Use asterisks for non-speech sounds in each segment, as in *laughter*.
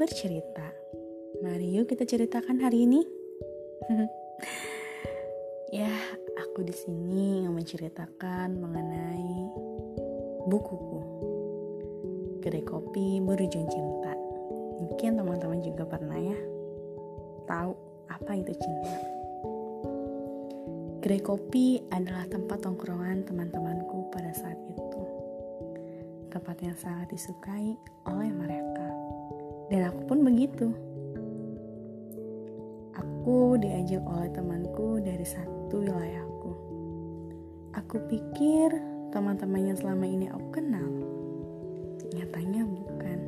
bercerita. Mari yuk kita ceritakan hari ini. *laughs* ya, aku di sini yang menceritakan mengenai bukuku. Kedai kopi berujung cinta. Mungkin teman-teman juga pernah ya tahu apa itu cinta. Kedai kopi adalah tempat tongkrongan teman-temanku pada saat itu. Tempat yang sangat disukai oleh mereka. Dan aku pun begitu. Aku diajak oleh temanku dari satu wilayahku. Aku pikir teman-teman yang selama ini aku kenal. Nyatanya bukan.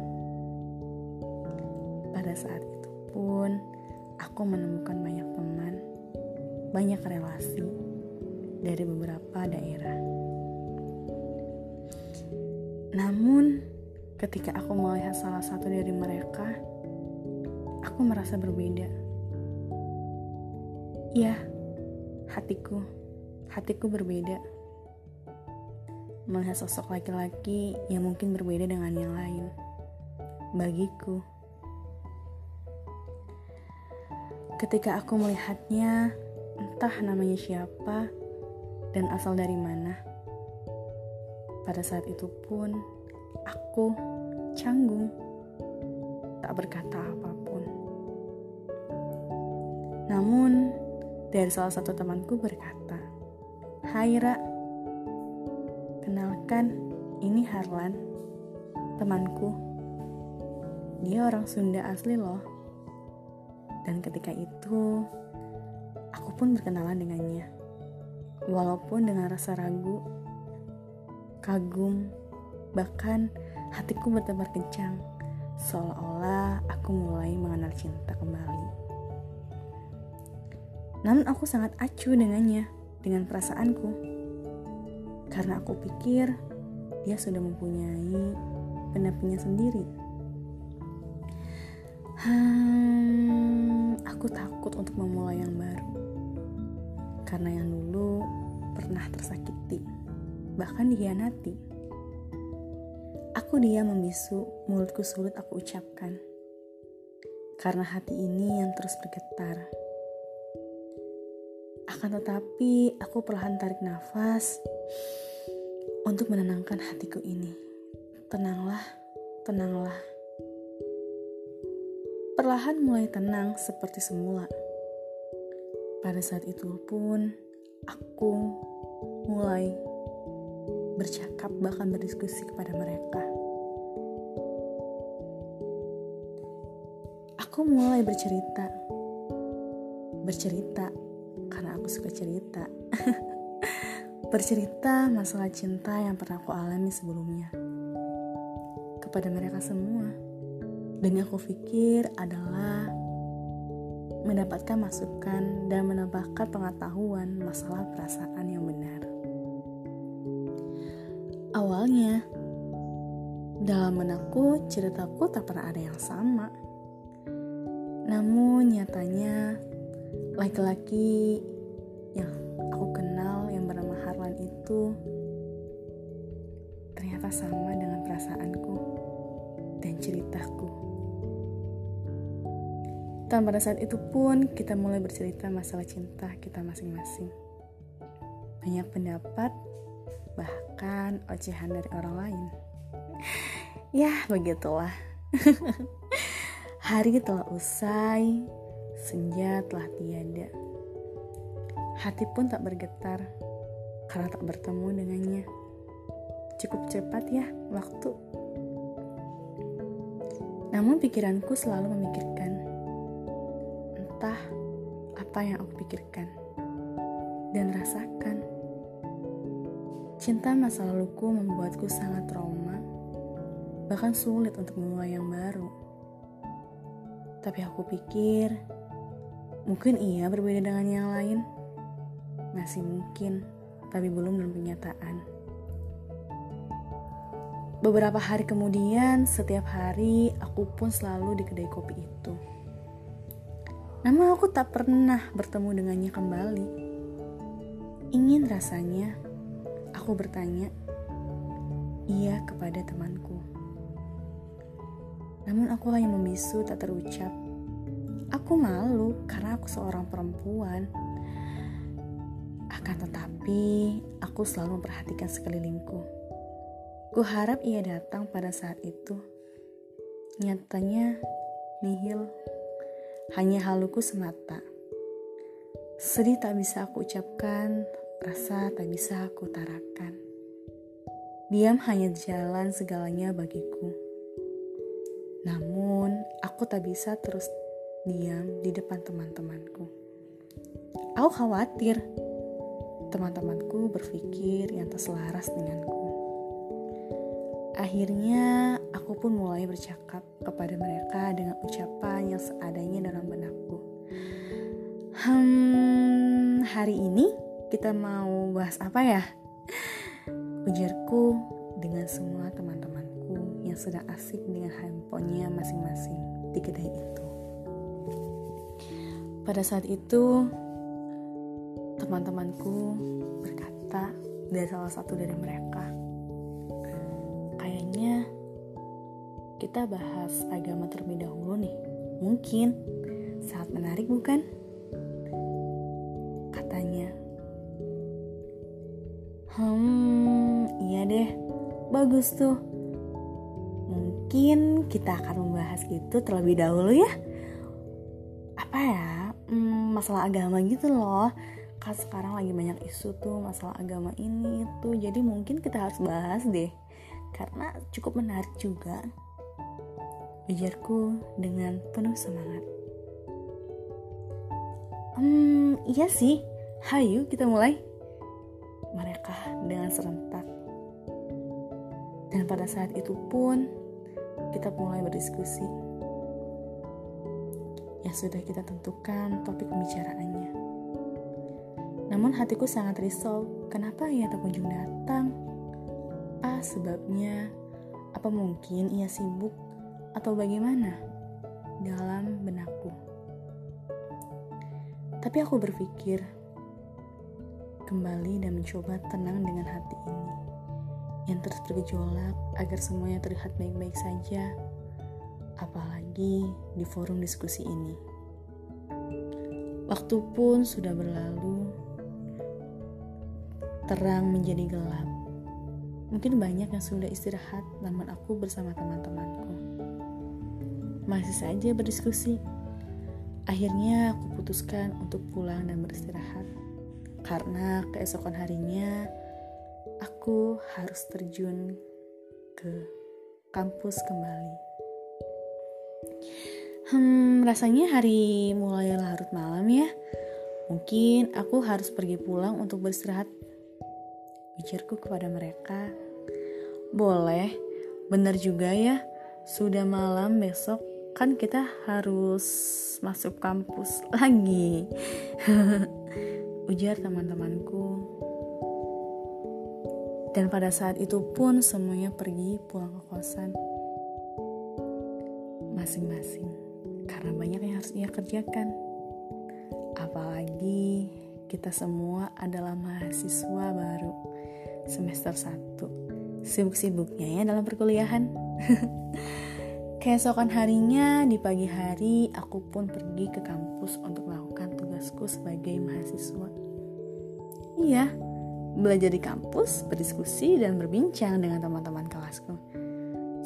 Pada saat itu pun, aku menemukan banyak teman, banyak relasi dari beberapa daerah. Namun, ketika aku melihat salah satu dari mereka, aku merasa berbeda. Ya, hatiku, hatiku berbeda. Melihat sosok laki-laki yang mungkin berbeda dengan yang lain. Bagiku, ketika aku melihatnya, entah namanya siapa dan asal dari mana. Pada saat itu pun, aku canggung, tak berkata apa pun. Namun, dari salah satu temanku berkata, Hai Ra, kenalkan ini Harlan, temanku. Dia orang Sunda asli loh. Dan ketika itu, aku pun berkenalan dengannya. Walaupun dengan rasa ragu, kagum, bahkan hatiku bertebar kencang, seolah-olah aku mulai mengenal cinta kembali. Namun aku sangat acuh dengannya, dengan perasaanku. Karena aku pikir dia sudah mempunyai pendampingnya sendiri. Hmm, aku takut untuk memulai yang baru. Karena yang dulu pernah tersakiti, bahkan dikhianati. Aku dia membisu, mulutku sulit aku ucapkan. Karena hati ini yang terus bergetar akan tetapi, aku perlahan tarik nafas untuk menenangkan hatiku ini. Tenanglah, tenanglah. Perlahan mulai tenang seperti semula. Pada saat itu pun, aku mulai bercakap bahkan berdiskusi kepada mereka. Aku mulai bercerita, bercerita karena aku suka cerita. *laughs* Bercerita masalah cinta yang pernah aku alami sebelumnya. Kepada mereka semua. Dan yang aku pikir adalah mendapatkan masukan dan menambahkan pengetahuan masalah perasaan yang benar. Awalnya, dalam menakut ceritaku tak pernah ada yang sama. Namun nyatanya laki-laki yang aku kenal yang bernama Harlan itu ternyata sama dengan perasaanku dan ceritaku. Dan pada saat itu pun kita mulai bercerita masalah cinta kita masing-masing. Banyak pendapat, bahkan ocehan dari orang lain. *laughs* ya, begitulah. *laughs* Hari telah usai, Senja telah tiada. Hati pun tak bergetar karena tak bertemu dengannya. Cukup cepat ya waktu. Namun pikiranku selalu memikirkan entah apa yang aku pikirkan dan rasakan. Cinta masa laluku membuatku sangat trauma, bahkan sulit untuk memulai yang baru. Tapi aku pikir Mungkin ia berbeda dengan yang lain. Masih mungkin, tapi belum dalam kenyataan. Beberapa hari kemudian, setiap hari aku pun selalu di kedai kopi itu. Namun aku tak pernah bertemu dengannya kembali. Ingin rasanya, aku bertanya, ia kepada temanku. Namun aku hanya membisu tak terucap. Aku malu karena aku seorang perempuan. Akan tetapi, aku selalu memperhatikan sekelilingku. Ku harap ia datang pada saat itu. Nyatanya, nihil. Hanya haluku semata. Sedih tak bisa aku ucapkan, rasa tak bisa aku tarakan. Diam hanya jalan segalanya bagiku. Namun, aku tak bisa terus diam di depan teman-temanku. Aku khawatir teman-temanku berpikir yang tak selaras denganku. Akhirnya, aku pun mulai bercakap kepada mereka dengan ucapan yang seadanya dalam benakku. Hmm, hari ini kita mau bahas apa ya? Ujarku dengan semua teman-temanku yang sedang asik dengan handphonenya masing-masing di kedai itu. Pada saat itu, teman-temanku berkata dari salah satu dari mereka, kayaknya kita bahas agama terlebih dahulu nih. Mungkin sangat menarik bukan? katanya. Hmm, iya deh, bagus tuh. Mungkin kita akan membahas itu terlebih dahulu ya. Apa ya, hmm, masalah agama gitu loh. Kan sekarang lagi banyak isu tuh masalah agama ini itu. Jadi mungkin kita harus bahas deh. Karena cukup menarik juga. Ujarku dengan penuh semangat. Hmm, iya sih, Hayu, kita mulai. Mereka dengan serentak. Dan pada saat itu pun kita mulai berdiskusi. Yang sudah kita tentukan topik pembicaraannya. Namun hatiku sangat risau, kenapa ia tak kunjung datang? Apa sebabnya? Apa mungkin ia sibuk atau bagaimana? Dalam benakku. Tapi aku berpikir, kembali dan mencoba tenang dengan hati ini yang terus bergejolak agar semuanya terlihat baik-baik saja, apalagi di forum diskusi ini. Waktu pun sudah berlalu, terang menjadi gelap. Mungkin banyak yang sudah istirahat, namun aku bersama teman-temanku masih saja berdiskusi. Akhirnya aku putuskan untuk pulang dan beristirahat karena keesokan harinya aku harus terjun ke kampus kembali. Hmm, rasanya hari mulai larut malam ya. Mungkin aku harus pergi pulang untuk beristirahat. Ujarku kepada mereka. Boleh, benar juga ya. Sudah malam besok kan kita harus masuk kampus lagi. *laughs* ujar teman-temanku. Dan pada saat itu pun semuanya pergi pulang ke kosan masing-masing karena banyak yang harus ia kerjakan. Apalagi kita semua adalah mahasiswa baru semester 1. Sibuk-sibuknya ya dalam perkuliahan. *laughs* Keesokan harinya di pagi hari aku pun pergi ke kampus untuk melakukan tugasku sebagai mahasiswa. Iya, belajar di kampus, berdiskusi, dan berbincang dengan teman-teman kelasku.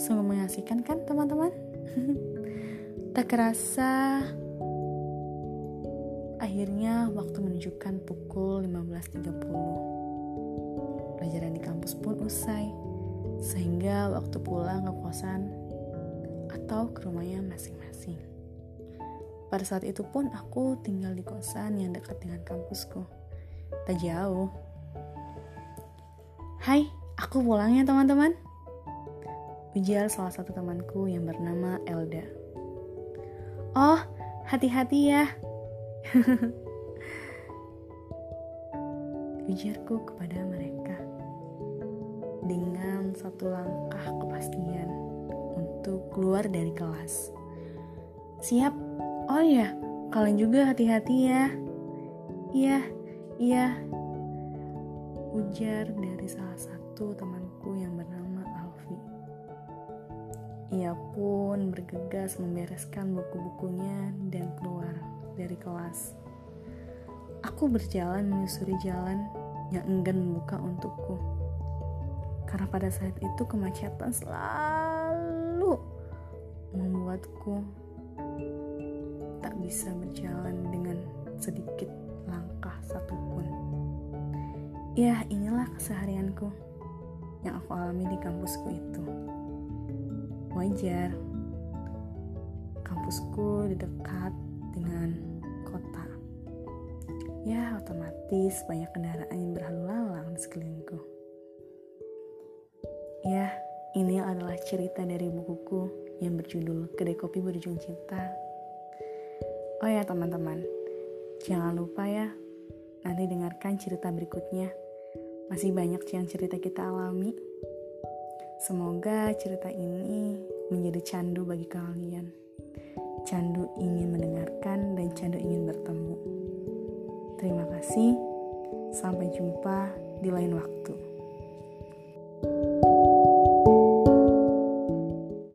Sungguh mengasihkan kan teman-teman? *laughs* tak kerasa akhirnya waktu menunjukkan pukul 15.30. Pelajaran di kampus pun usai, sehingga waktu pulang ke kosan atau ke rumahnya masing-masing. Pada saat itu pun aku tinggal di kosan yang dekat dengan kampusku tak jauh. Hai, aku pulang ya teman-teman. Ujar salah satu temanku yang bernama Elda. Oh, hati-hati ya. *laughs* Ujarku kepada mereka dengan satu langkah kepastian untuk keluar dari kelas. Siap? Oh ya, kalian juga hati-hati ya. Iya, Iya, ujar dari salah satu temanku yang bernama Alfi. Ia pun bergegas membereskan buku-bukunya dan keluar dari kelas. Aku berjalan menyusuri jalan yang enggan membuka untukku. Karena pada saat itu kemacetan selalu membuatku tak bisa berjalan dengan sedikit langkah satupun. Ya, inilah keseharianku yang aku alami di kampusku itu. Wajar, kampusku di dekat dengan kota. Ya, otomatis banyak kendaraan yang berlalu lalang di sekelilingku. Ya, ini adalah cerita dari bukuku yang berjudul Kedai Kopi Berujung Cinta. Oh ya teman-teman, jangan lupa ya, nanti dengarkan cerita berikutnya. Masih banyak yang cerita kita alami. Semoga cerita ini menjadi candu bagi kalian. Candu ingin mendengarkan dan candu ingin bertemu. Terima kasih. Sampai jumpa di lain waktu.